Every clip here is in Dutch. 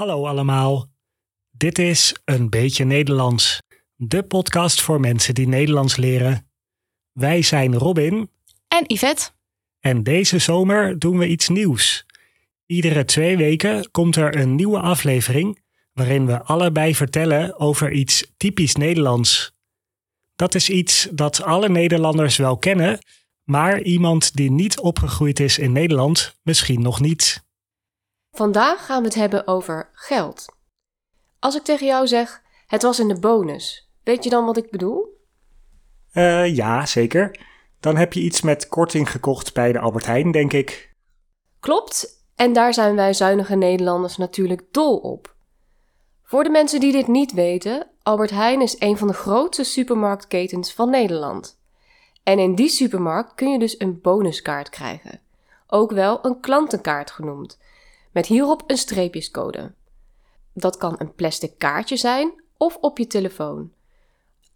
Hallo allemaal. Dit is Een Beetje Nederlands, de podcast voor mensen die Nederlands leren. Wij zijn Robin En Yvette. en deze zomer doen we iets nieuws. Iedere twee weken komt er een nieuwe aflevering waarin we allebei vertellen over iets typisch Nederlands. Dat is iets dat alle Nederlanders wel kennen, maar iemand die niet opgegroeid is in Nederland misschien nog niet. Vandaag gaan we het hebben over geld. Als ik tegen jou zeg, het was in de bonus, weet je dan wat ik bedoel? Eh, ja, zeker. Dan heb je iets met korting gekocht bij de Albert Heijn, denk ik. Klopt, en daar zijn wij zuinige Nederlanders natuurlijk dol op. Voor de mensen die dit niet weten, Albert Heijn is een van de grootste supermarktketens van Nederland. En in die supermarkt kun je dus een bonuskaart krijgen, ook wel een klantenkaart genoemd, met hierop een streepjescode. Dat kan een plastic kaartje zijn of op je telefoon.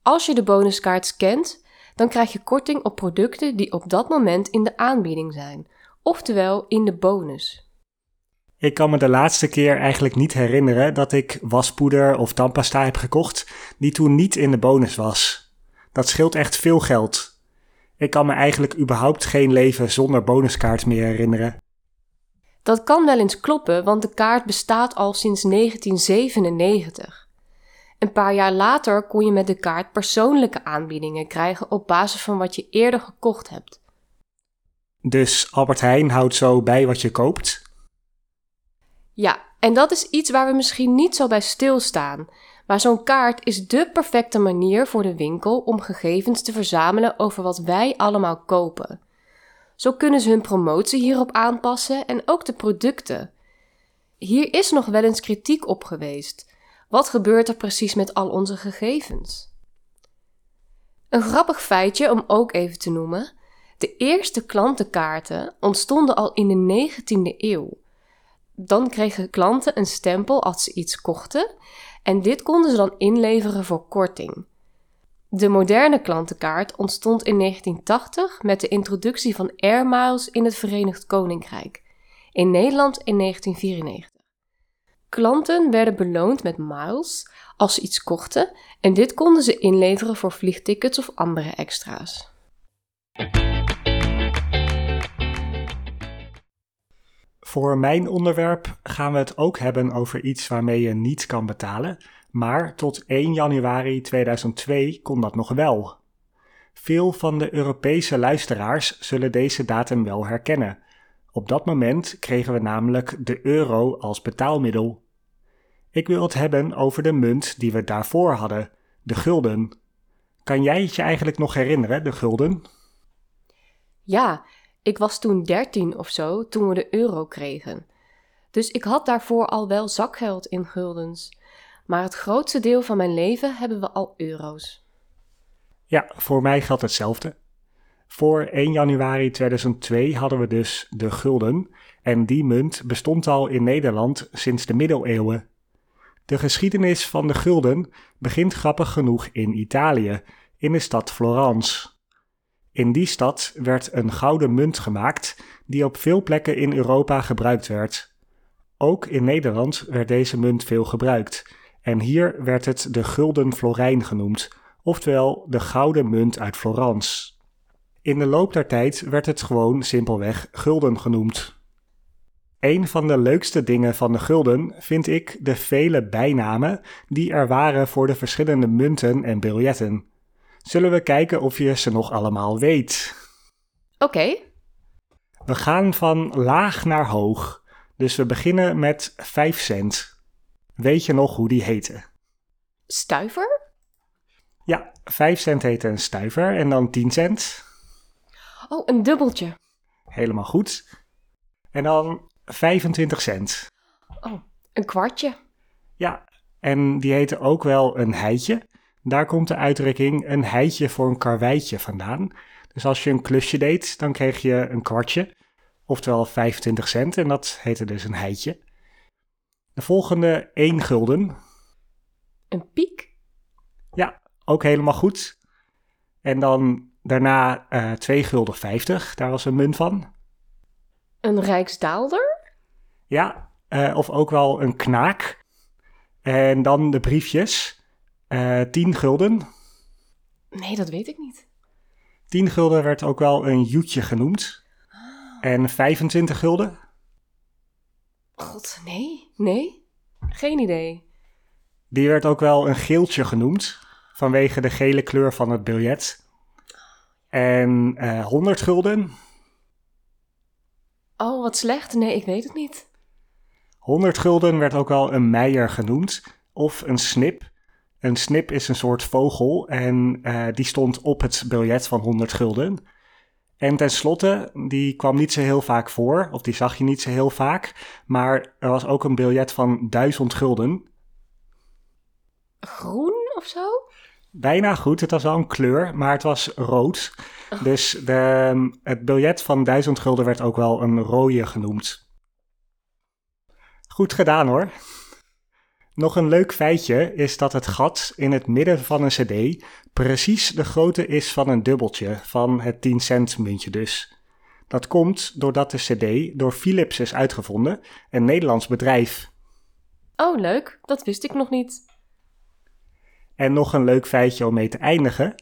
Als je de bonuskaart scant, dan krijg je korting op producten die op dat moment in de aanbieding zijn, oftewel in de bonus. Ik kan me de laatste keer eigenlijk niet herinneren dat ik waspoeder of tandpasta heb gekocht die toen niet in de bonus was. Dat scheelt echt veel geld. Ik kan me eigenlijk überhaupt geen leven zonder bonuskaart meer herinneren. Dat kan wel eens kloppen, want de kaart bestaat al sinds 1997. Een paar jaar later kon je met de kaart persoonlijke aanbiedingen krijgen op basis van wat je eerder gekocht hebt. Dus Albert Heijn houdt zo bij wat je koopt. Ja, en dat is iets waar we misschien niet zo bij stilstaan. Maar zo'n kaart is dé perfecte manier voor de winkel om gegevens te verzamelen over wat wij allemaal kopen. Zo kunnen ze hun promotie hierop aanpassen en ook de producten. Hier is nog wel eens kritiek op geweest. Wat gebeurt er precies met al onze gegevens? Een grappig feitje om ook even te noemen: de eerste klantenkaarten ontstonden al in de 19e eeuw. Dan kregen klanten een stempel als ze iets kochten en dit konden ze dan inleveren voor korting. De moderne klantenkaart ontstond in 1980 met de introductie van Air Miles in het Verenigd Koninkrijk. In Nederland in 1994. Klanten werden beloond met miles als ze iets kochten en dit konden ze inleveren voor vliegtickets of andere extra's. Voor mijn onderwerp gaan we het ook hebben over iets waarmee je niet kan betalen, maar tot 1 januari 2002 kon dat nog wel. Veel van de Europese luisteraars zullen deze datum wel herkennen. Op dat moment kregen we namelijk de euro als betaalmiddel. Ik wil het hebben over de munt die we daarvoor hadden, de gulden. Kan jij het je eigenlijk nog herinneren, de gulden? Ja, ik was toen 13 of zo toen we de euro kregen. Dus ik had daarvoor al wel zakgeld in guldens. Maar het grootste deel van mijn leven hebben we al euro's. Ja, voor mij geldt hetzelfde. Voor 1 januari 2002 hadden we dus de gulden en die munt bestond al in Nederland sinds de middeleeuwen. De geschiedenis van de gulden begint grappig genoeg in Italië, in de stad Florence. In die stad werd een gouden munt gemaakt die op veel plekken in Europa gebruikt werd. Ook in Nederland werd deze munt veel gebruikt en hier werd het de gulden florijn genoemd, oftewel de gouden munt uit Florence. In de loop der tijd werd het gewoon simpelweg gulden genoemd. Een van de leukste dingen van de gulden vind ik de vele bijnamen die er waren voor de verschillende munten en biljetten. Zullen we kijken of je ze nog allemaal weet? Oké, We gaan van laag naar hoog, dus we beginnen met 5 cent. Weet je nog hoe die heette? stuiver? Ja, 5 cent heette een stuiver en dan 10 cent. Oh, een dubbeltje. Helemaal goed. En dan 25 cent. Oh, een kwartje. Ja, en die heette ook wel een heitje. Daar komt de uitdrukking een heitje voor een karweitje vandaan. Dus als je een klusje deed, dan kreeg je een kwartje, oftewel 25 cent, en dat heette dus een heitje. De volgende 1 gulden. Een piek? Ja, ook helemaal goed. En dan daarna eh 2 gulden 50, daar was een munt van. Een rijksdaalder? Ja, eh, of ook wel een knaak. En dan de briefjes. Eh 10 gulden. Nee, dat weet ik niet. 10 gulden werd ook wel een joetje genoemd. En 25 gulden. God, nee? Nee? Geen idee. Die werd ook wel een geeltje genoemd. Vanwege de gele kleur van het biljet. En eh 100 gulden. Oh, wat slecht. Nee, ik weet het niet. 100 gulden werd ook wel een meier genoemd. Of een snip. Een snip is een soort vogel. En eh, die stond op het biljet van 100 gulden. En tenslotte, die kwam niet zo heel vaak voor. Of die zag je niet zo heel vaak. Maar er was ook een biljet van 1000 gulden. Groen of zo? Bijna goed, het was wel een kleur, maar het was rood. Dus de, het biljet van 1000 gulden werd ook wel een rode genoemd. Goed gedaan hoor. Nog een leuk feitje is dat het gat in het midden van een cd precies de grootte is van een dubbeltje, van het 10 cent muntje dus. Dat komt doordat de cd door Philips is uitgevonden, een Nederlands bedrijf. Oh, leuk. Dat wist ik nog niet. En nog een leuk feitje om mee te eindigen.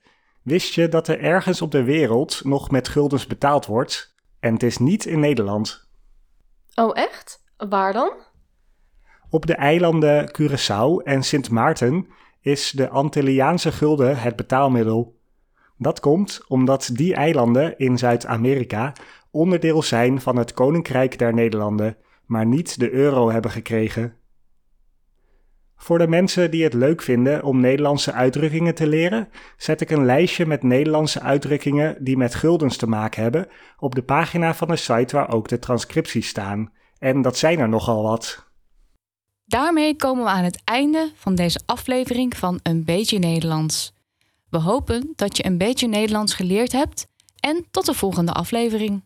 Wist je dat er ergens op de wereld nog met guldens betaald wordt? En het is niet in Nederland. Oh, echt? Waar dan? Op de eilanden Curaçao en Sint Maarten is de Antilliaanse gulden het betaalmiddel. Dat komt omdat die eilanden in Zuid-Amerika onderdeel zijn van het Koninkrijk der Nederlanden, maar niet de euro hebben gekregen. Voor de mensen die het leuk vinden om Nederlandse uitdrukkingen te leren, zet ik een lijstje met Nederlandse uitdrukkingen die met guldens te maken hebben op de pagina van de site waar ook de transcripties staan. En dat zijn er nogal wat. Daarmee komen we aan het einde van deze aflevering van Een beetje Nederlands. We hopen dat je een beetje Nederlands geleerd hebt en tot de volgende aflevering.